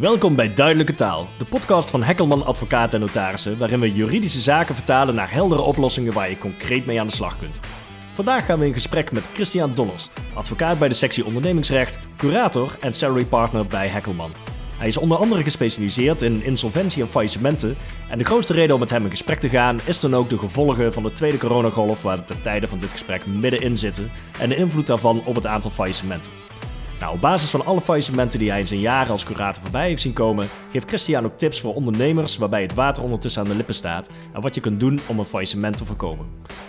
Welkom bij Duidelijke Taal, de podcast van Hekkelman Advocaten en Notarissen, waarin we juridische zaken vertalen naar heldere oplossingen waar je concreet mee aan de slag kunt. Vandaag gaan we in gesprek met Christian Dollers, advocaat bij de sectie ondernemingsrecht, curator en salary partner bij Hekkelman. Hij is onder andere gespecialiseerd in insolventie en faillissementen. En de grootste reden om met hem in gesprek te gaan is dan ook de gevolgen van de tweede coronagolf waar we ten tijde van dit gesprek middenin zitten en de invloed daarvan op het aantal faillissementen. Nou, op basis van alle faillissementen die hij in zijn jaren als curator voorbij heeft zien komen, geeft Christian ook tips voor ondernemers waarbij het water ondertussen aan de lippen staat en wat je kunt doen om een faillissement te voorkomen.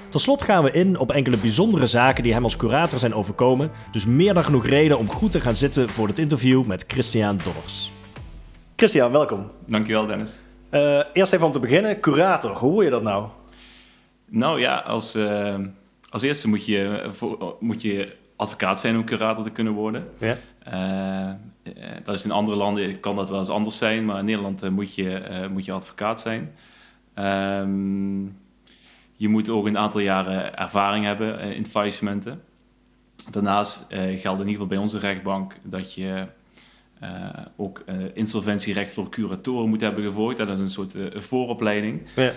Tot slot gaan we in op enkele bijzondere zaken die hem als curator zijn overkomen, dus meer dan genoeg reden om goed te gaan zitten voor het interview met Christian Dollers. Christian, welkom. Dankjewel Dennis. Uh, eerst even om te beginnen, curator, hoe hoor je dat nou? Nou ja, als, uh, als eerste moet je, voor, moet je advocaat zijn om curator te kunnen worden. Ja. Uh, dat is in andere landen kan dat wel eens anders zijn, maar in Nederland moet, je, moet je advocaat zijn. Um, je moet ook een aantal jaren ervaring hebben in faillissementen. Daarnaast geldt in ieder geval bij onze rechtbank dat je ook uh, insolventierecht voor curatoren moet hebben gevolgd. Dat is een soort uh, vooropleiding. Ja.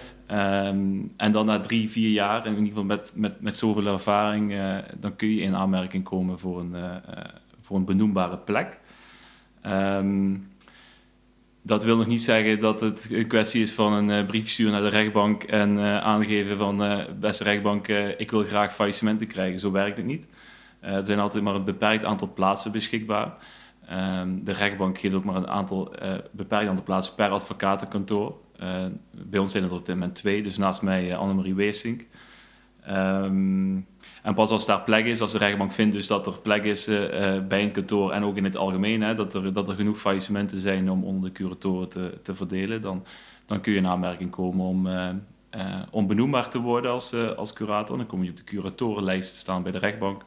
Um, en dan na drie, vier jaar, in ieder geval met, met, met zoveel ervaring, dan kun je in aanmerking komen voor een, voor een benoembare plek. Um, dat wil nog niet zeggen dat het een kwestie is van een brief sturen naar de rechtbank en aangeven van beste rechtbank, ik wil graag faillissementen krijgen. Zo werkt het niet. er zijn altijd maar een beperkt aantal plaatsen beschikbaar. Um, de rechtbank geeft ook maar een aantal uh, aantal plaatsen per advocatenkantoor. Uh, bij ons zijn er op dit moment twee, dus naast mij uh, Annemarie Weesink. Um, en pas als daar plek is, als de rechtbank vindt dus dat er plek is bij een kantoor en ook in het algemeen, hè, dat, er, dat er genoeg faillissementen zijn om onder de curatoren te, te verdelen, dan, dan kun je in aanmerking komen om, om benoembaar te worden als, als curator. Dan kom je op de curatorenlijst te staan bij de rechtbank.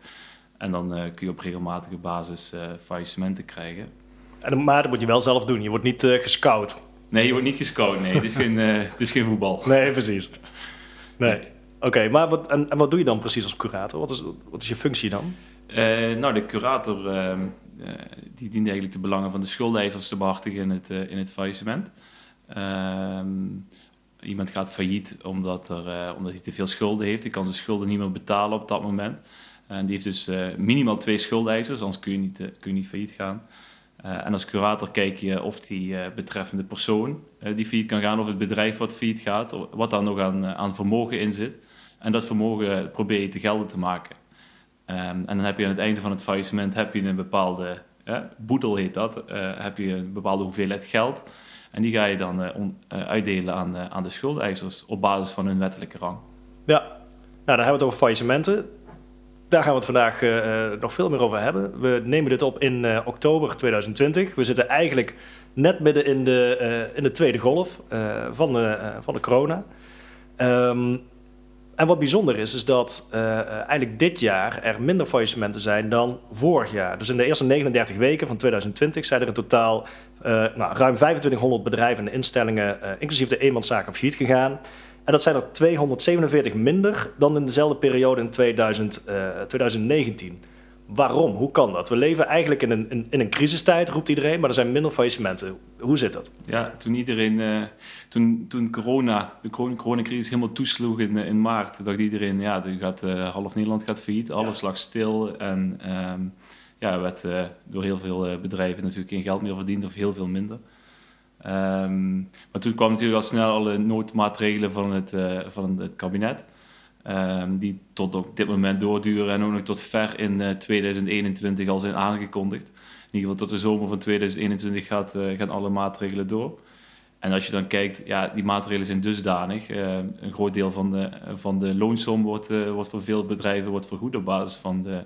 En dan uh, kun je op regelmatige basis uh, faillissementen krijgen. En, maar dat moet je wel zelf doen. Je wordt niet uh, gescout. Nee, je wordt niet gescout. Nee, het is geen, het is geen voetbal. Nee, precies. Nee. Oké, maar wat, en, en, wat doe je dan precies als curator? Wat is, wat is je functie dan? nou, de curator ehm, die dient eigenlijk de belangen van de schuldeisers te behartigen in het, in het faillissement. Ehm, iemand gaat failliet omdat, er, omdat hij te veel schulden heeft. Hij kan zijn schulden niet meer betalen op dat moment. En die heeft dus uh, minimaal twee schuldeisers, anders kun je niet, uh, kun je niet failliet gaan. Uh, en als curator kijk je of die betreffende persoon die failliet kan gaan, of het bedrijf wat failliet gaat, wat daar nog aan, aan vermogen in zit. En dat vermogen probeer je te gelden te maken. Um, en dan heb je aan het einde van het faillissement heb je een bepaalde, boedel heet dat, heb je een bepaalde hoeveelheid geld. En die ga je dan uitdelen aan, aan de schuldeisers op basis van hun wettelijke rang. Ja, nou, dan hebben we het over faillissementen daar gaan we het vandaag uh, nog veel meer over hebben. We nemen dit op in uh, oktober 2020. We zitten eigenlijk net midden in de, in de tweede golf van, de, van de corona. Um, en wat bijzonder is, is dat eigenlijk dit jaar er minder faillissementen zijn dan vorig jaar. Dus in de eerste 39 weken van 2020 zijn er in totaal nou, ruim 2500 bedrijven en instellingen, inclusief de eenmanszaken, failliet gegaan. En dat zijn er 247 minder dan in dezelfde periode in 2000, uh, 2019. Waarom? Hoe kan dat? We leven eigenlijk in een, in, in, een crisistijd, roept iedereen, maar er zijn minder faillissementen. Hoe zit dat? Ja, toen iedereen, uh, toen, toen corona, de coronacrisis helemaal toesloeg in, in maart, dacht iedereen, ja, gaat, uh, half Nederland gaat failliet, alles lag stil en um, ja, werd door heel veel bedrijven natuurlijk geen geld meer verdiend of heel veel minder. Um, maar toen kwam natuurlijk al snel alle noodmaatregelen van het, uh, van het kabinet. Um, die tot op dit moment doorduren en ook nog tot ver in uh, eh, 2021 al zijn aangekondigd. In ieder geval tot de zomer van 2021 gaat, uh, gaan alle maatregelen door. En als je dan kijkt, ja, die maatregelen zijn dusdanig. een groot deel van de, van de loonsom wordt, wordt voor veel bedrijven wordt vergoed op basis van de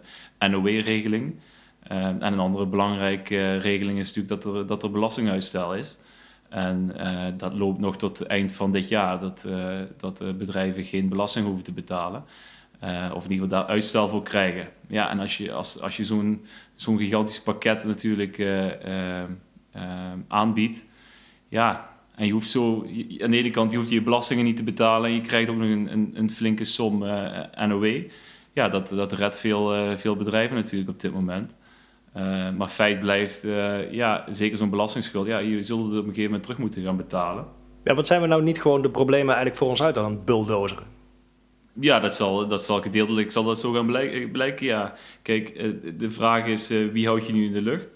NOW-regeling. en een andere belangrijke regeling is natuurlijk dat er, dat er belastinguitstel is. En uh, dat loopt nog tot het eind van dit jaar, dat, uh, dat uh, bedrijven geen belasting hoeven te betalen. of in ieder geval daar uitstel voor krijgen. Ja, en als je, als, als je zo'n zo'n gigantisch pakket natuurlijk aanbiedt, ja, en je hoeft zo, aan de ene kant je hoeft je belastingen niet te betalen en je krijgt ook nog een, een, een flinke som NOW. Ja, dat, dat redt veel, veel bedrijven natuurlijk op dit moment. Maar feit blijft, ja, zeker zo'n belastingsschuld, ja, je zult het op een gegeven moment terug moeten gaan betalen. Ja, wat zijn we nou niet gewoon de problemen eigenlijk voor ons uit aan het bulldozeren? Ja, dat zal, dat zal gedeeltelijk zal dat zo gaan blijken, ja. Kijk, de vraag is, wie houd je nu in de lucht?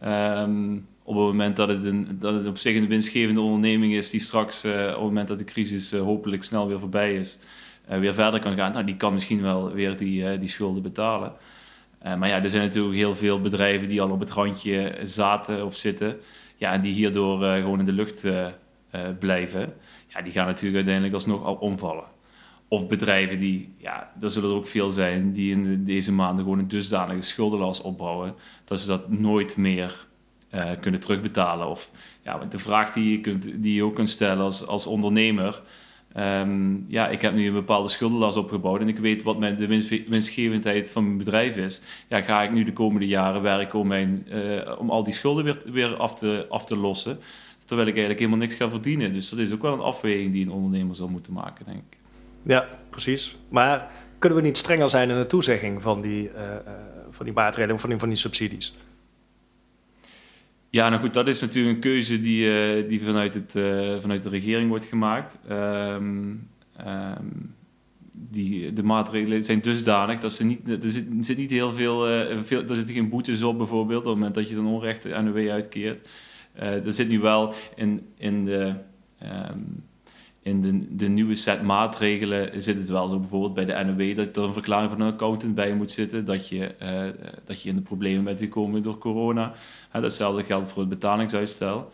Ehm, op het moment dat het, een, dat het op zich een winstgevende onderneming is die straks, op het moment dat de crisis hopelijk snel weer voorbij is, weer verder kan gaan, nou, die kan misschien wel weer die, die schulden betalen. Maar ja, er zijn natuurlijk heel veel bedrijven die al op het randje zaten of zitten, ja, en die hierdoor gewoon in de lucht blijven. Ja, die gaan natuurlijk uiteindelijk alsnog al omvallen. Of bedrijven die, ja, er zullen er ook veel zijn, die in deze maanden gewoon een dusdanige schuldenlast opbouwen, dat ze dat nooit meer kunnen terugbetalen. Of ja, de vraag die je, kunt, die je ook kunt stellen als, als ondernemer. Um, ja, ik heb nu een bepaalde schuldenlast opgebouwd en ik weet wat mijn, de winstgevendheid van mijn bedrijf is. Ja, ga ik nu de komende jaren werken om, mijn, uh, om al die schulden weer, weer af, te, af te lossen, terwijl ik eigenlijk helemaal niks ga verdienen. Dus dat is ook wel een afweging die een ondernemer zal moeten maken, denk ik. Ja, precies. Maar kunnen we niet strenger zijn in de toezegging van die, uh, van die maatregelen, van die subsidies? Ja, nou goed, dat is natuurlijk een keuze die, uh, die vanuit, het, uh, vanuit de regering wordt gemaakt. Um, um, die, de maatregelen zijn dusdanig dat ze niet, er zit, zit niet heel veel, uh, veel, er zitten geen boetes op bijvoorbeeld, op het moment dat je een onrecht NOW uitkeert. er zit nu wel in, in de... Um, in de, de nieuwe set maatregelen zit het wel zo bijvoorbeeld bij de NOW dat er een verklaring van een accountant bij moet zitten dat je, uh, dat je in de problemen bent gekomen door corona. Uh, datzelfde geldt voor het betalingsuitstel.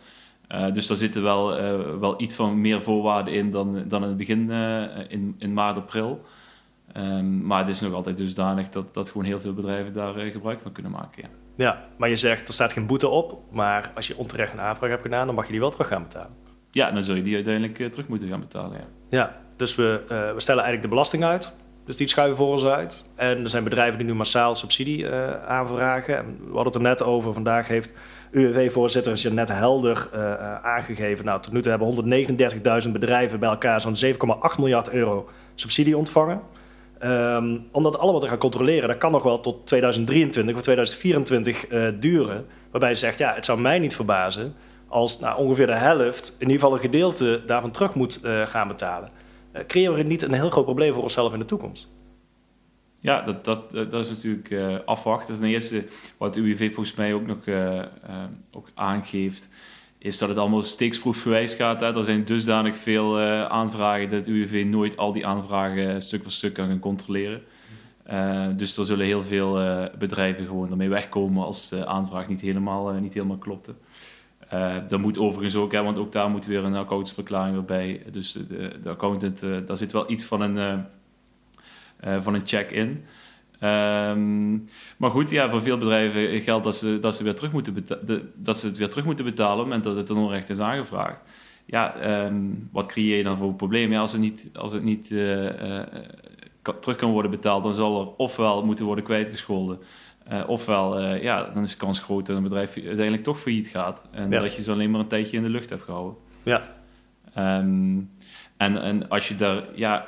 Uh, dus daar zitten wel, uh, wel iets van meer voorwaarden in dan, dan in het begin in, in maart, april. Um, maar het is nog altijd dusdanig dat, dat gewoon heel veel bedrijven daar gebruik van kunnen maken. Ja. ja, maar je zegt er staat geen boete op, maar als je onterecht een aanvraag hebt gedaan, dan mag je die wel terug gaan betalen. Ja, dan zul je die uiteindelijk uh, terug moeten gaan betalen. Ja, ja dus we, uh, we stellen eigenlijk de belasting uit. Dus die schuiven voor ons uit. En er zijn bedrijven die nu massaal subsidie uh, aanvragen. En we hadden het er net over. Vandaag heeft UWV-voorzitter Jeannette Helder aangegeven. Nou, tot nu toe hebben 139.000 bedrijven bij elkaar zo'n 7,8 miljard euro subsidie ontvangen. Um, om dat allemaal te gaan controleren, dat kan nog wel tot 2023 of 2024 duren. Waarbij ze zegt, ja, het zou mij niet verbazen als nou, ongeveer de helft, in ieder geval een gedeelte daarvan terug moet uh, gaan betalen. Uh, creëren we niet een heel groot probleem voor onszelf in de toekomst? Ja, dat, dat, dat is natuurlijk uh, afwachten. Ten eerste, wat de UWV volgens mij ook nog ook aangeeft, is dat het allemaal steeksproefgewijs gaat. Hè. Er zijn dusdanig veel aanvragen dat de UWV nooit al die aanvragen stuk voor stuk kan gaan controleren. dus er zullen heel veel bedrijven gewoon ermee wegkomen als de aanvraag niet helemaal, niet helemaal klopte. Uh, dat moet overigens ook, hè, want ook daar moet weer een accountantsverklaring weer bij. Dus de, de accountant, uh, daar zit wel iets van een, uh, van een check in. Um, maar goed, ja, voor veel bedrijven geldt dat ze, dat ze, weer terug moeten dat ze het weer terug moeten betalen op het moment dat het een onrecht is aangevraagd. Ja, um, wat creëer je dan voor een probleem? Als het niet, als het niet terug kan worden betaald, dan zal er ofwel moeten worden kwijtgescholden. Uh, ofwel, uh, ja, dan is de kans groot dat een bedrijf uiteindelijk toch failliet gaat. En dat je ze alleen maar een tijdje in de lucht hebt gehouden. Ja. Um, en, en als je daar, ja,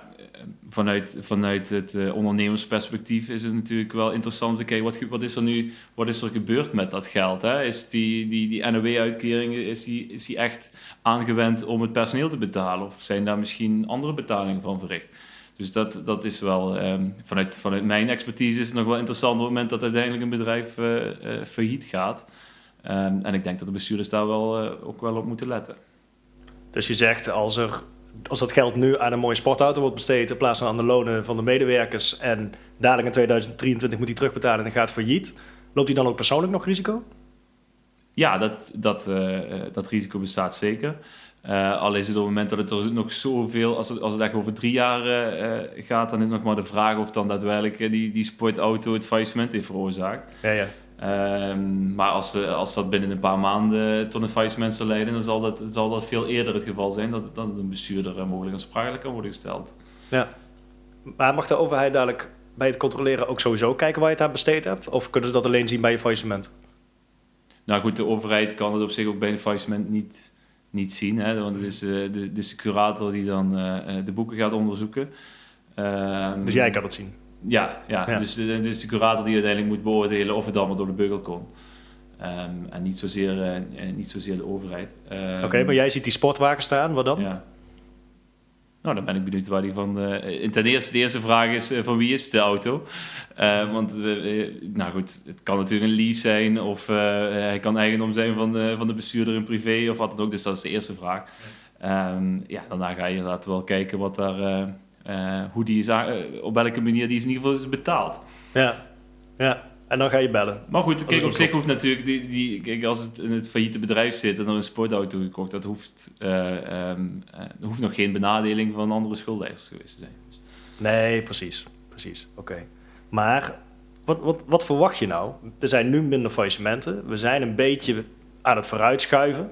vanuit, vanuit het uh, ondernemersperspectief is het natuurlijk wel interessant te kijken, wat, wat is er nu, wat is er gebeurd met dat geld? Hè? Is die, die, die NOW-uitkering, is die, is die echt aangewend om het personeel te betalen? Of zijn daar misschien andere betalingen van verricht? Dus dat, dat is wel, um, vanuit, vanuit mijn expertise is het nog wel interessant op het moment dat uiteindelijk een bedrijf uh, uh, failliet gaat. Um, en ik denk dat de bestuurders daar wel, uh, ook wel op moeten letten. Dus je zegt, als, er, als dat geld nu aan een mooie sportauto wordt besteed in plaats van aan de lonen van de medewerkers en dadelijk in 2023 moet hij terugbetalen en gaat failliet, loopt hij dan ook persoonlijk nog risico? Ja, dat, dat, dat risico bestaat zeker. Uh, al is het op het moment dat het er nog zoveel, als het, als het echt over drie jaar uh, gaat, dan is nog maar de vraag of dan daadwerkelijk die, die sportauto het faillissement heeft veroorzaakt. Ja, ja. Um, maar als, de, als dat binnen een paar maanden tot een faillissement zal leiden, dan zal dat, zal dat veel eerder het geval zijn dat, dan een bestuurder mogelijk aansprakelijk kan worden gesteld. Ja, maar mag de overheid dadelijk bij het controleren ook sowieso kijken waar je het aan besteed hebt? Of kunnen ze dat alleen zien bij je faillissement? Nou goed, de overheid kan het op zich ook bij een faillissement niet niet zien. Hè? Want het is, uh, de, de curator die dan uh, de boeken gaat onderzoeken. Uh, dus jij kan het zien? Ja, ja. ja. dus het is de curator die uiteindelijk moet beoordelen of het allemaal door de beugel komt. Ehm, en niet zozeer, niet zozeer de overheid. Ehm, Oké, maar jij ziet die sportwagen staan, wat dan? Ja. Nou, dan ben ik benieuwd waar die van. Uh, ten eerste, de eerste vraag is: van wie is de auto? want, nou goed, het kan natuurlijk een lease zijn, of hij kan eigendom zijn van de, van de bestuurder in privé, of wat dan ook. Dus dat is de eerste vraag. Um, ja, daarna ga je inderdaad wel kijken wat daar, hoe die is, op welke manier die is in ieder geval is betaald. Ja, ja. En dan ga je bellen. Maar goed, kijk, op zich hoeft natuurlijk, die, die, kijk, als het in het failliete bedrijf zit en er een sportauto gekocht, dat hoeft, uh, um, hoeft nog geen benadeling van andere schuldeisers geweest te zijn. Nee, precies. Precies, oké. Maar wat, wat, wat verwacht je nou? Er zijn nu minder faillissementen. We zijn een beetje aan het vooruitschuiven.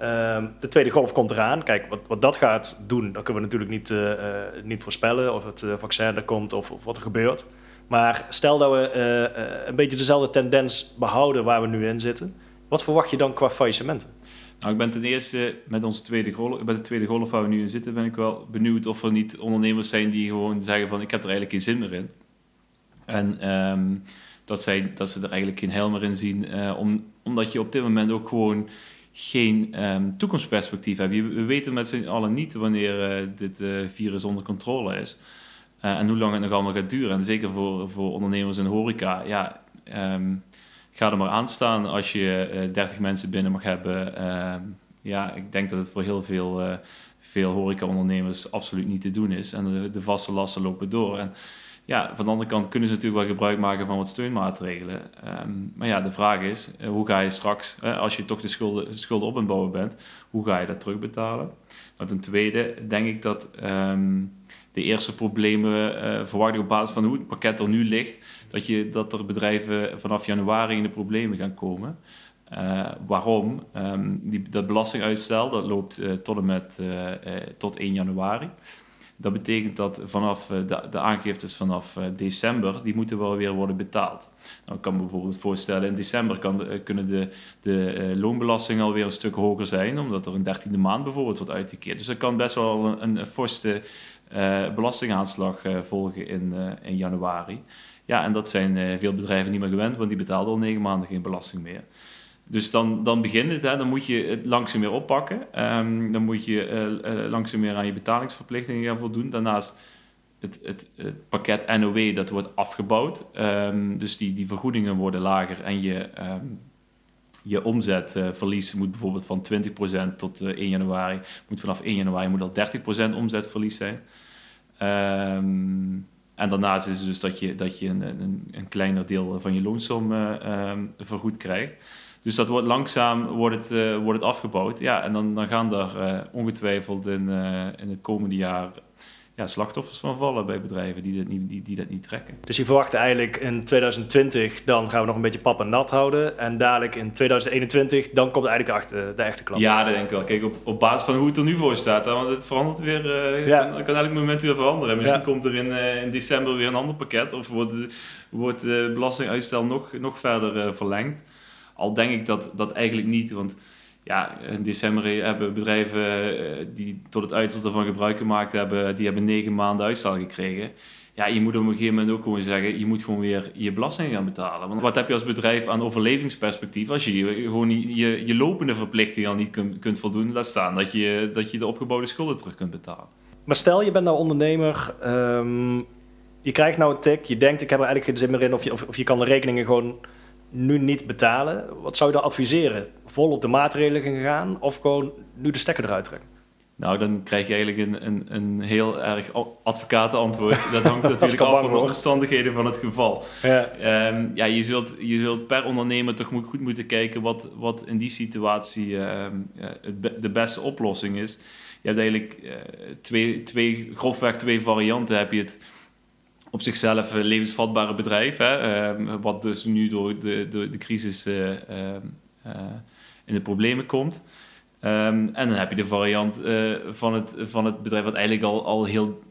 Uh, de tweede golf komt eraan. Kijk, wat, wat dat gaat doen, dat kunnen we natuurlijk niet, uh, niet voorspellen. Of het vaccin er komt of, of wat er gebeurt. Maar stel dat we uh, uh, een beetje dezelfde tendens behouden waar we nu in zitten. Wat verwacht je dan qua faillissementen? Nou, ik ben ten eerste met onze tweede golf, bij de tweede golf waar we nu in zitten, ben ik wel benieuwd of er niet ondernemers zijn die gewoon zeggen van ik heb er eigenlijk geen zin meer in. En um, dat, zij, dat ze er eigenlijk geen heil meer in zien, om, omdat je op dit moment ook gewoon geen um, toekomstperspectief hebt. We weten met z'n allen niet wanneer dit virus onder controle is. Uh, en hoe lang het nog allemaal gaat duren. En zeker voor, voor ondernemers in horeca. Ja, um, ga er maar aan staan als je uh, eh, 30 mensen binnen mag hebben. Uh, ja, ik denk dat het voor heel veel, uh, veel horeca-ondernemers absoluut niet te doen is. En de, de, vaste lasten lopen door. En ja, van de andere kant kunnen ze natuurlijk wel gebruik maken van wat steunmaatregelen. Um, maar ja, de vraag is, hoe ga je straks, als je toch de schulden, schulden op aan bouwen bent, hoe ga je dat terugbetalen? Nou, ten tweede denk ik dat... de eerste problemen uh, verwacht ik op basis van hoe het pakket er nu ligt, dat, je, dat er bedrijven vanaf januari in de problemen gaan komen. Uh, waarom? Um, die, dat belastinguitstel dat loopt uh, tot en met tot 1 januari. Dat betekent dat vanaf de, de aangiftes vanaf december, die moeten wel weer worden betaald. Nou, ik kan me bijvoorbeeld voorstellen, in december kan, kunnen de, de loonbelastingen alweer een stuk hoger zijn, omdat er een dertiende maand bijvoorbeeld wordt uitgekeerd. Dus dat kan best wel een, een, uh, belastingaanslag volgen in, in januari. Ja, en dat zijn veel bedrijven niet meer gewend, want die betaalden al negen maanden geen belasting meer. Dus dan, dan begint het, hè, dan moet je het langzaam meer oppakken. Um, dan moet je langzaam meer aan je betalingsverplichtingen gaan voldoen. Daarnaast het, het, het pakket NOW, dat wordt afgebouwd. Um, dus die, die vergoedingen worden lager en je... Um, je omzetverlies moet bijvoorbeeld van 20% tot 1 januari, moet vanaf 1 januari moet al 30% omzetverlies zijn. En daarnaast is het dus dat je, dat je een, een, een kleiner deel van je loonsom vergoed krijgt. Dus dat wordt langzaam wordt het, uh, wordt het afgebouwd. Ja, en dan, dan gaan daar uh, ongetwijfeld in, in het komende jaar ja, slachtoffers van vallen bij bedrijven die dat, niet, die, die dat niet trekken. Dus je verwacht eigenlijk in 2020, dan gaan we nog een beetje pap en nat houden. En dadelijk in 2021, dan komt eigenlijk de, echte, de echte klap. Ja, dat denk ik wel. Kijk, op, op basis van hoe het er nu voor staat, hè, want het verandert weer, uh, ja. kan, kan elk moment weer veranderen. Misschien komt er in, uh, in december weer een ander pakket of wordt, wordt de belastinguitstel nog, nog verder verlengd. Al denk ik dat, dat eigenlijk niet, want ja, in december hebben bedrijven eh, die tot het uiterste ervan gebruik gemaakt hebben, die hebben negen maanden uitstel gekregen. Ja, je moet op een gegeven moment ook gewoon zeggen, je moet gewoon weer je belasting gaan betalen. Want wat heb je als bedrijf aan overlevingsperspectief als je gewoon je, je lopende verplichtingen al niet kunt, kunt voldoen? Laat staan dat je, dat je de opgebouwde schulden terug kunt betalen. Maar stel, je bent nou ondernemer, um, je krijgt nou een tik, je denkt ik heb er eigenlijk geen zin meer in, of je, of, of je kan de rekeningen gewoon nu niet betalen, wat zou je dan adviseren? Vol op de maatregelen gaan of gewoon nu de stekker eruit trekken? Nou, dan krijg je eigenlijk een, een, een heel erg advocatenantwoord. Dat hangt natuurlijk af van de omstandigheden van het geval. Ja, um, ja je, zult, je zult per ondernemer toch goed moeten kijken wat, wat in die situatie um, de beste oplossing is. Je hebt eigenlijk uh, twee, twee, grofweg twee varianten. Heb je het op zichzelf een levensvatbare bedrijf. Hè, ehm, wat dus nu door de, de, crisis uh, in de problemen komt. Um, en dan heb je de variant van, het, van het bedrijf wat eigenlijk al, al heel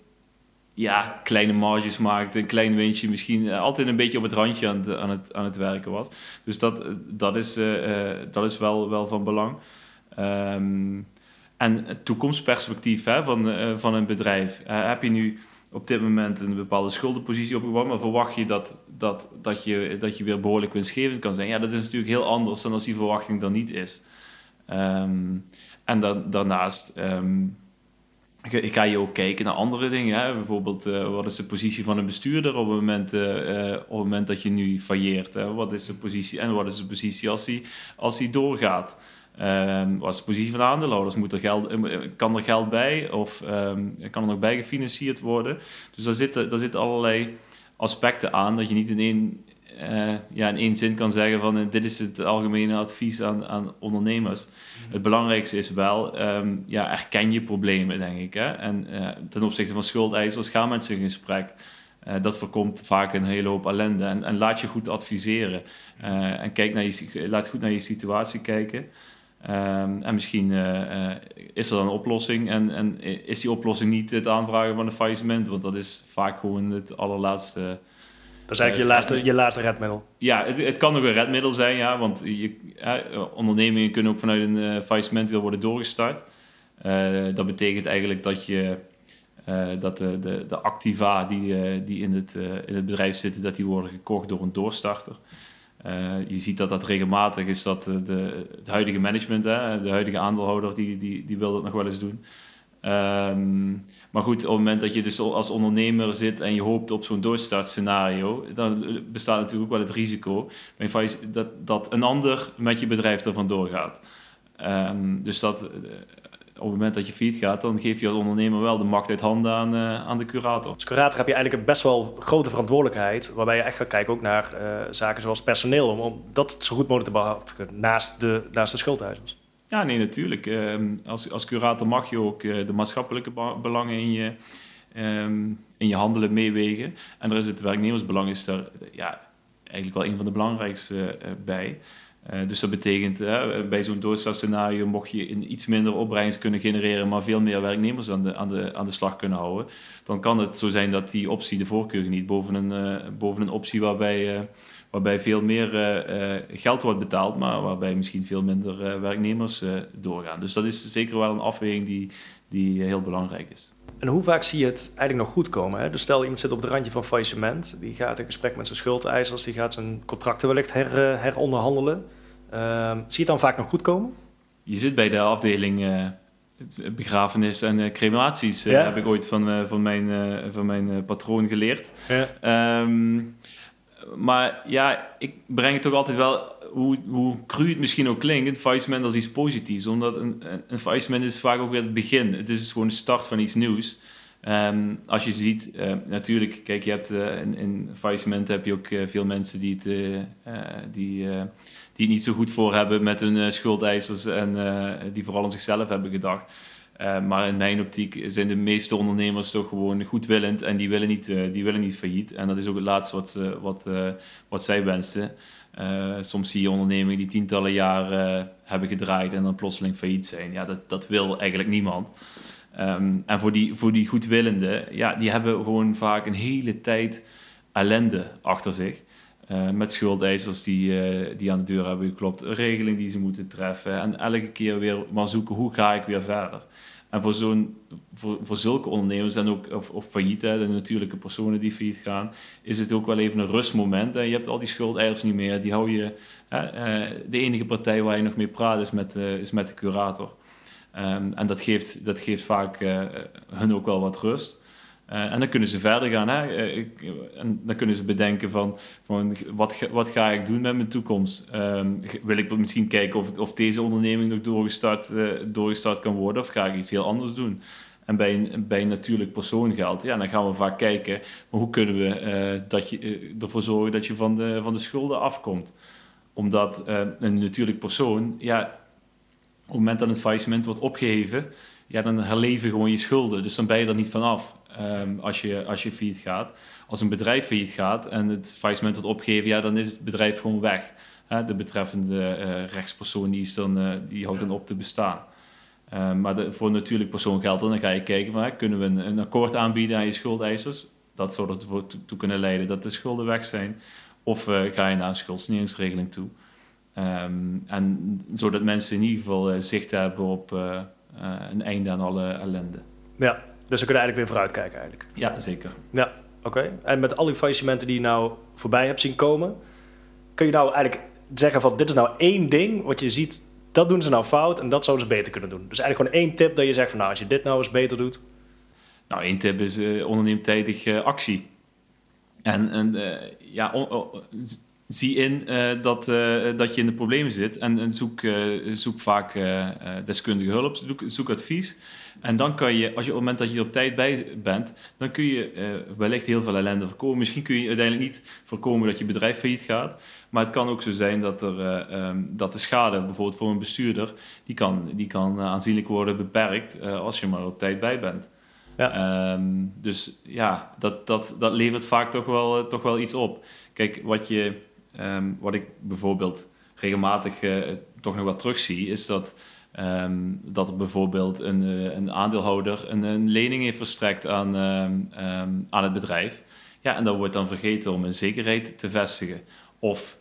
ja, kleine marges maakt, een klein winstje, misschien altijd een beetje op het randje aan het, aan het, aan het werken was. Dus dat, dat is, dat is wel, wel van belang. En het toekomstperspectief hè, van, van een bedrijf. heb je nu op dit moment een bepaalde schuldenpositie opgebouwd, maar verwacht je dat, dat, dat, je dat je weer behoorlijk winstgevend kan zijn? Ja, dat is natuurlijk heel anders dan als die verwachting dan niet is. Ehm, en dan, daarnaast um, ga je ook kijken naar andere dingen. Hè? Bijvoorbeeld, uh, wat is de positie van een bestuurder op het moment, uh, op het moment dat je nu failleert? Hè? Wat is de positie en wat is de positie als hij als die doorgaat? Um, wat is de positie van de aandeelhouders? Moet er geld, kan er geld bij of um, kan er nog bij gefinancierd worden? Dus daar zitten, daar zitten allerlei aspecten aan dat je niet in één, uh, ja, in één zin kan zeggen van dit is het algemene advies aan, aan ondernemers. Mhm. Het belangrijkste is wel, um, ja, erken je problemen, denk ik. Hè? En uh, ten opzichte van schuldeisers gaan mensen in gesprek. Dat voorkomt vaak een hele hoop ellende. En, en laat je goed adviseren. en kijk naar je, laat goed naar je situatie kijken. Um, en misschien uh, is er dan een oplossing en, en is die oplossing niet het aanvragen van een faillissement, want dat is vaak gewoon het allerlaatste. Dat is eigenlijk je, laatste, je laatste redmiddel. Ja, het, het kan ook een redmiddel zijn, ja, want je, ondernemingen kunnen ook vanuit een faillissement weer worden doorgestart. dat betekent eigenlijk dat je dat de, de, de activa die, die in, het, in het bedrijf zitten, dat die worden gekocht door een doorstarter. Uh, je ziet dat dat regelmatig is dat de, het huidige management, hè, de huidige aandeelhouder, die, die, die wil dat nog wel eens doen. Um, maar goed, op het moment dat je dus als ondernemer zit en je hoopt op zo'n doorstartscenario, dan bestaat natuurlijk ook wel het risico dat, dat een ander met je bedrijf er vandoor gaat. Um, dus dat, op het moment dat je fiets gaat, dan geef je als ondernemer wel de macht uit handen aan, uh, aan de curator. Als curator heb je eigenlijk een best wel grote verantwoordelijkheid, waarbij je echt gaat kijken ook naar uh, zaken zoals personeel, om, om dat zo goed mogelijk te behartigen naast de, naast de schuldeisers. Ja, nee, natuurlijk. Uh, als, als curator mag je ook uh, de maatschappelijke belangen in je, um, in je handelen meewegen. En daar is het werknemersbelang is daar ja, eigenlijk wel een van de belangrijkste bij. Uh, dus dat betekent, bij zo'n doodstartscenario mocht je iets minder opbrengst kunnen genereren, maar veel meer werknemers aan de, aan, de, aan de slag kunnen houden. Dan kan het zo zijn dat die optie de voorkeur niet boven een, uh, boven een optie waarbij, waarbij veel meer geld wordt betaald, maar waarbij misschien veel minder werknemers doorgaan. Dus dat is zeker wel een afweging die, die heel belangrijk is. En hoe vaak zie je het eigenlijk nog goed komen? Hè? Dus stel iemand zit op het randje van faillissement, die gaat in gesprek met zijn schuldeisers, die gaat zijn contracten wellicht her, uh, heronderhandelen. Uh, zie je het dan vaak nog goed komen? Je zit bij de afdeling uh, begrafenis en uh, crematies, ja? heb ik ooit van, van mijn, van mijn patroon geleerd. Ja. Um, maar ja, ik breng het toch altijd wel, hoe, hoe cru het misschien ook klinkt, een faillissement als iets positiefs. Omdat een, een faillissement is vaak ook weer het begin. Het is gewoon de start van iets nieuws. Um, als je ziet, uh, natuurlijk, kijk, je hebt uh, in, in faillissement heb je ook uh, veel mensen die het, die, die het niet zo goed voor hebben met hun schuldeisers en die vooral aan zichzelf hebben gedacht. Uh, maar in mijn optiek zijn de meeste ondernemers toch gewoon goedwillend en die willen niet, uh, die willen niet failliet. En dat is ook het laatste wat, wat, uh, wat zij wensen. soms zie je ondernemingen die tientallen jaren hebben gedraaid en dan plotseling failliet zijn. Ja, dat, dat wil eigenlijk niemand. Um, en voor die, voor die goedwillenden, ja, die hebben gewoon vaak een hele tijd ellende achter zich. met schuldeisers die, die aan de deur hebben geklopt, een regeling die ze moeten treffen. En elke keer weer maar zoeken hoe ga ik weer verder. En voor, zo'n, voor, voor zulke ondernemers en ook, of, of failliet, de natuurlijke personen die failliet gaan, is het ook wel even een rustmoment. En je hebt al die schuldeisers niet meer. Die hou je, hè, eh, de enige partij waar je nog mee praat is met, uh, is met de curator. Um, en dat geeft, dat geeft vaak uh, hun ook wel wat rust. Uh, en dan kunnen ze verder gaan. Hè? Uh, en dan kunnen ze bedenken van, van wat, wat ga ik doen met mijn toekomst? Um, wil ik misschien kijken of, of deze onderneming nog doorgestart, uh, doorgestart kan worden of ga ik iets heel anders doen? En bij een, bij een natuurlijk persoon geldt, ja, dan gaan we vaak kijken hoe kunnen we dat je, ervoor zorgen dat je van de, van de schulden afkomt. Omdat een natuurlijk persoon, ja, op het moment dat het faillissement wordt opgeheven, ja, dan herleven gewoon je schulden. Dus dan ben je er niet vanaf. Um, als, je, als je failliet gaat. Als een bedrijf failliet gaat en het faillissement wordt opgegeven, ja, dan is het bedrijf gewoon weg. de betreffende uh, rechtspersoon die, is dan, uh, die houdt dan op te bestaan. Um, maar de, voor een natuurlijk persoon geldt dan, dan ga je kijken van, kunnen we een, een, akkoord aanbieden aan je schuldeisers. Dat zou ervoor toe, kunnen leiden dat de schulden weg zijn. Of uh, ga je naar een schuldsaneringsregeling toe. Um, en zodat mensen in ieder geval zicht hebben op een einde aan alle ellende. Ja, Dus ze kunnen eigenlijk weer vooruitkijken eigenlijk. Ja, zeker. Ja, oké. En met al die faillissementen die je nou voorbij hebt zien komen, kun je nou eigenlijk zeggen van dit is nou één ding wat je ziet, dat doen ze nou fout en dat zouden ze beter kunnen doen. Dus eigenlijk gewoon één tip dat je zegt van nou als je dit nou eens beter doet. Nou, één tip is uh, onderneem tijdig uh, actie. En, en uh, ja, zie in dat, dat je in de problemen zit en, en zoek, zoek vaak deskundige hulp, zoek, zoek, advies. En dan kan je, als je op het moment dat je er op tijd bij bent, dan kun je wellicht heel veel ellende voorkomen. Misschien kun je uiteindelijk niet voorkomen dat je bedrijf failliet gaat, maar het kan ook zo zijn dat, er, um, dat de schade, bijvoorbeeld voor een bestuurder, die kan, die kan aanzienlijk worden beperkt als je maar op tijd bij bent. Ja. Um, dus ja, dat, dat, dat levert vaak toch wel, toch wel iets op. Kijk, wat je Um, wat ik bijvoorbeeld regelmatig toch nog wat terugzie, is dat, um, dat er bijvoorbeeld een, uh, een aandeelhouder een, lening heeft verstrekt aan, um, aan het bedrijf. Ja, en dan wordt dan vergeten om een zekerheid te vestigen. Of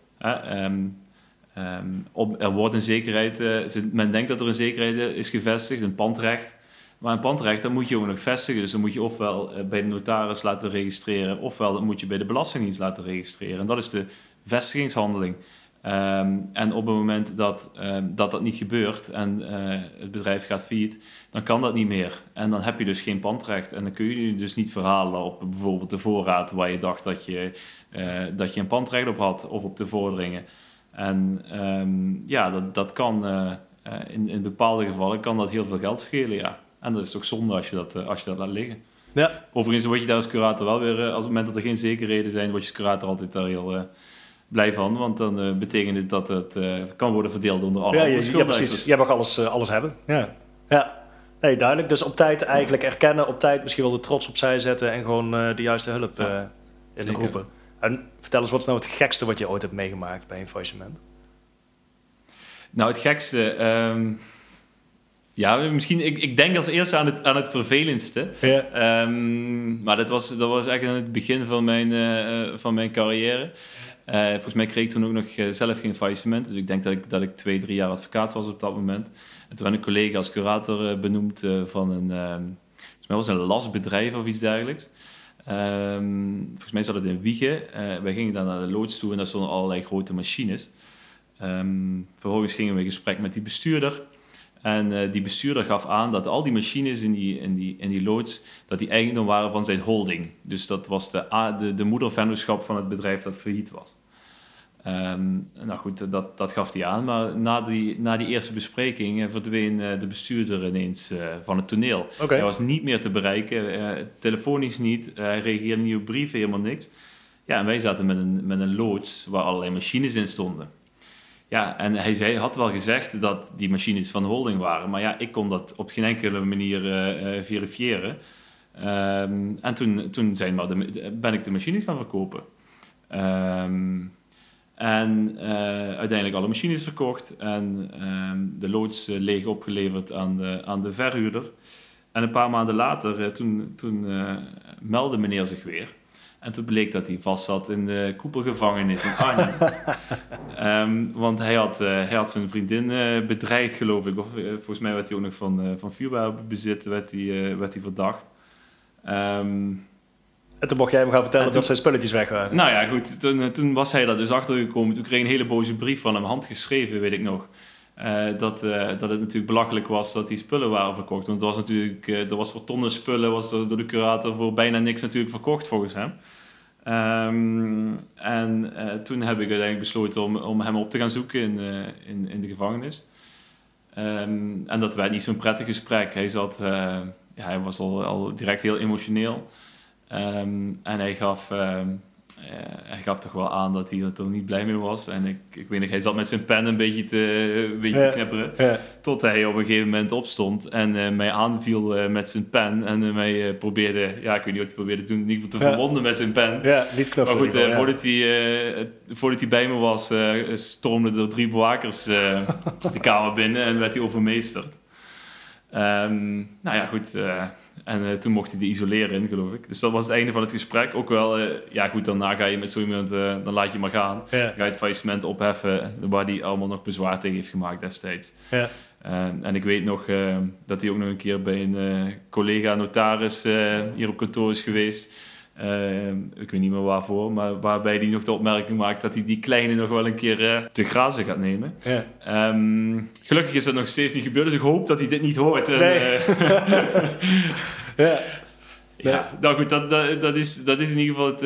op, er wordt een zekerheid, uh, men denkt dat er een zekerheid is gevestigd, een pandrecht. Maar een pandrecht, dat moet je ook nog vestigen. Dus dan moet je ofwel bij de notaris laten registreren, ofwel dat moet je bij de Belastingdienst laten registreren. En dat is de vestigingshandeling. Um, en op het moment dat, um, dat dat niet gebeurt en uh, het bedrijf gaat failliet, dan kan dat niet meer. En dan heb je dus geen pandrecht. En dan kun je je dus niet verhalen op bijvoorbeeld de voorraad waar je dacht dat je, uh, dat je een pandrecht op had of op de vorderingen. En um, ja, dat, dat kan uh, in, in bepaalde gevallen kan dat heel veel geld schelen. Ja. En dat is toch zonde als je dat, als je dat laat liggen. Ja. Overigens word je daar als curator wel weer, als op het moment dat er geen zekerheden zijn, word je als curator altijd daar heel blij van, want dan uh, betekent het dat het uh, kan worden verdeeld onder alle ja, je, ja, precies. Jij mag alles, uh, alles hebben. Ja. ja. Nee, duidelijk. Dus op tijd eigenlijk erkennen, op tijd misschien wel de trots opzij zetten en gewoon de juiste hulp ja, in de groepen. En vertel eens, wat is nou het gekste wat je ooit hebt meegemaakt bij een faillissement? Nou, het gekste... Um, ja, misschien... Ik, ik denk als eerste aan het, aan het vervelendste. Ja. Um, maar dat was, dat was eigenlijk aan het begin van mijn, van mijn carrière. Uh, volgens mij kreeg ik toen ook nog uh, zelf geen faillissement. Dus ik denk dat ik, dat ik twee, drie jaar advocaat was op dat moment. En toen werd een collega als curator uh, benoemd van een... Ehm, volgens mij was een lasbedrijf of iets dergelijks. Um, volgens mij zat het in Wiegen. wij gingen dan naar de loods toe en daar stonden allerlei grote machines. Um, vervolgens gingen we in gesprek met die bestuurder. En die bestuurder gaf aan dat al die machines in die, in die, in die loods, dat die eigendom waren van zijn holding. Dus dat was de, de, de moedervennootschap van het bedrijf dat failliet was. Um, nou goed, dat, dat gaf hij aan. Maar na die, na die eerste bespreking uh, verdween uh, de bestuurder ineens uh, van het toneel. Okay. Hij was niet meer te bereiken, telefonisch niet. hij reageerde niet op brieven, helemaal niks. Ja, en wij zaten met een, met een loods waar allerlei machines in stonden. Ja, en hij zei, had wel gezegd dat die machines van holding waren. Maar ja, ik kon dat op geen enkele manier verifiëren. Um, en toen, toen zijn de, ben ik de machines gaan verkopen. Um, en uh, uiteindelijk alle machines verkocht en uh, de loods uh, leeg opgeleverd aan de, aan de verhuurder. En een paar maanden later, eh, toen, toen meldde meneer zich weer. En toen bleek dat hij vast zat in de koepelgevangenis in Arnhem. um, want hij had, hij had zijn vriendin bedreigd, geloof ik. Of volgens mij werd hij ook nog van, van vuurwapenbezit werd hij, werd hij verdacht. Um, en toen mocht jij hem gaan vertellen dat zijn spulletjes weg waren. Nou ja, goed. Toen, eh, toen was hij daar dus achter gekomen. Toen kreeg ik een hele boze brief van hem, handgeschreven, weet ik nog. Uh, dat, uh, dat het natuurlijk belachelijk was dat die spullen waren verkocht. Want er was natuurlijk, uh, er was voor tonnen spullen, was er door de curator voor bijna niks natuurlijk verkocht volgens hem. Um, en toen heb ik uiteindelijk besloten om, om hem op te gaan zoeken in, in, in de gevangenis. Um, en dat werd niet zo'n prettig gesprek. Hij, zat, ja, hij was al, al direct heel emotioneel. Um, en hij gaf, um, uh, hij gaf toch wel aan dat hij er niet blij mee was. En ik, ik weet niet, hij zat met zijn pen een beetje te, een beetje te knipperen. Ja. Tot hij op een gegeven moment opstond en uh, mij aanviel uh, met zijn pen. En mij probeerde, ja, ik weet niet wat hij probeerde te doen, in ieder geval te ja. verwonden met zijn pen. Ja, niet knuffelen. Maar goed, voordat, hij, voordat hij bij me was, stormden er drie bewakers de kamer binnen en werd hij overmeesterd. Um, nou ja, goed en toen mocht hij de isoleren geloof ik. Dus dat was het einde van het gesprek. Ook wel, ja goed, daarna ga je met zo iemand, dan laat je maar gaan. Ga je het faillissement opheffen, waar hij allemaal nog bezwaar tegen heeft gemaakt destijds. Ja. en ik weet nog dat hij ook nog een keer bij een collega notaris hier op kantoor is geweest. Uh, ik weet niet meer waarvoor, maar waarbij hij nog de opmerking maakt dat hij die kleine nog wel een keer uh, te grazen gaat nemen. Ja. Um, gelukkig is dat nog steeds niet gebeurd, dus ik hoop dat hij dit niet hoort. En, uh, ja. ja, nou goed, dat, dat, dat, is, dat is in ieder geval het,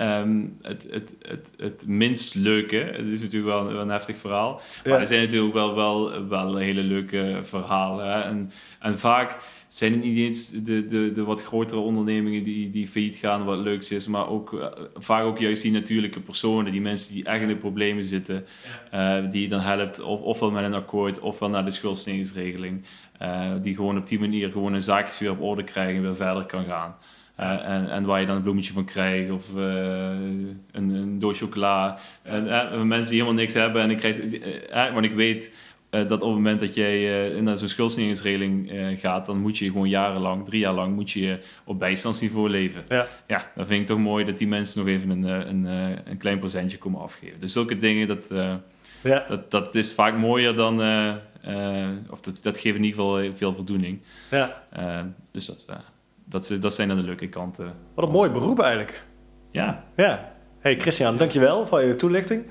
um, het, het, het, het minst leuke. Het is natuurlijk wel, wel een heftig verhaal, maar er zijn natuurlijk wel, wel, wel hele leuke verhalen. Hè? En, en vaak zijn het niet eens de, de, de wat grotere ondernemingen die, die failliet gaan, wat leuks is, maar ook uh, vaak ook juist die natuurlijke personen, die mensen die echt in de problemen zitten, uh, die je dan helpt, of, ofwel met een akkoord, ofwel naar de schuldsteningsregeling, uh, die gewoon op die manier gewoon een zaakjes weer op orde krijgen en weer verder kan gaan. en, en waar je dan een bloemetje van krijgt of een, een doos chocola. En, mensen die helemaal niks hebben en ik krijg, want ik weet uh, dat op het moment dat jij uh, naar zo'n schuldsaneringsregeling uh, gaat, dan moet je gewoon jarenlang, drie jaar lang, moet je op bijstandsniveau leven. Ja. ja, dan vind ik toch mooi dat die mensen nog even een, een, een klein procentje komen afgeven. Dus zulke dingen, dat, ja. dat, dat is vaak mooier dan, of dat, dat geeft in ieder geval veel voldoening. Ja. dus dat, dat, dat zijn dan de leuke kanten. Wat een mooi beroep eigenlijk. Ja. Ja. Hey Christian, dankjewel voor je toelichting.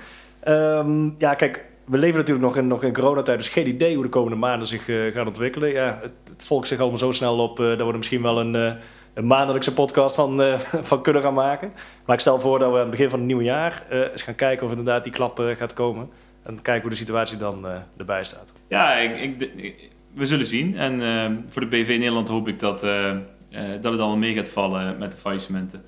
Um, ja, kijk, we leven natuurlijk nog in, nog in coronatijd, dus geen idee hoe de komende maanden zich uh, gaan ontwikkelen. Ja, het, volgt zich allemaal zo snel op uh, dat we misschien wel een, uh, een maandelijkse podcast van, van kunnen gaan maken. Maar ik stel voor dat we aan het begin van het nieuwe jaar eens gaan kijken of inderdaad die klap gaat komen. En kijken hoe de situatie dan erbij staat. Ja, ik, we zullen zien. En voor de BV Nederland hoop ik dat, dat het allemaal mee gaat vallen met de faillissementen.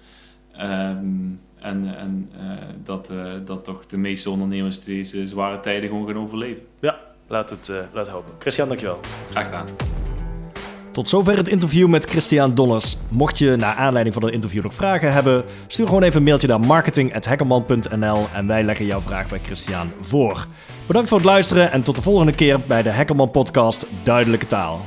Um, en, en uh, dat, uh, dat toch de meeste ondernemers deze zware tijden gewoon gaan overleven. Ja, laat het, uh, laat het hopen. Christian, dankjewel. Graag gedaan. Tot zover het interview met Christian Dollars. Mocht je naar aanleiding van het interview nog vragen hebben, stuur gewoon even een mailtje naar marketing.hackerman.nl en wij leggen jouw vraag bij Christian voor. Bedankt voor het luisteren en tot de volgende keer bij de Hackerman Podcast Duidelijke Taal.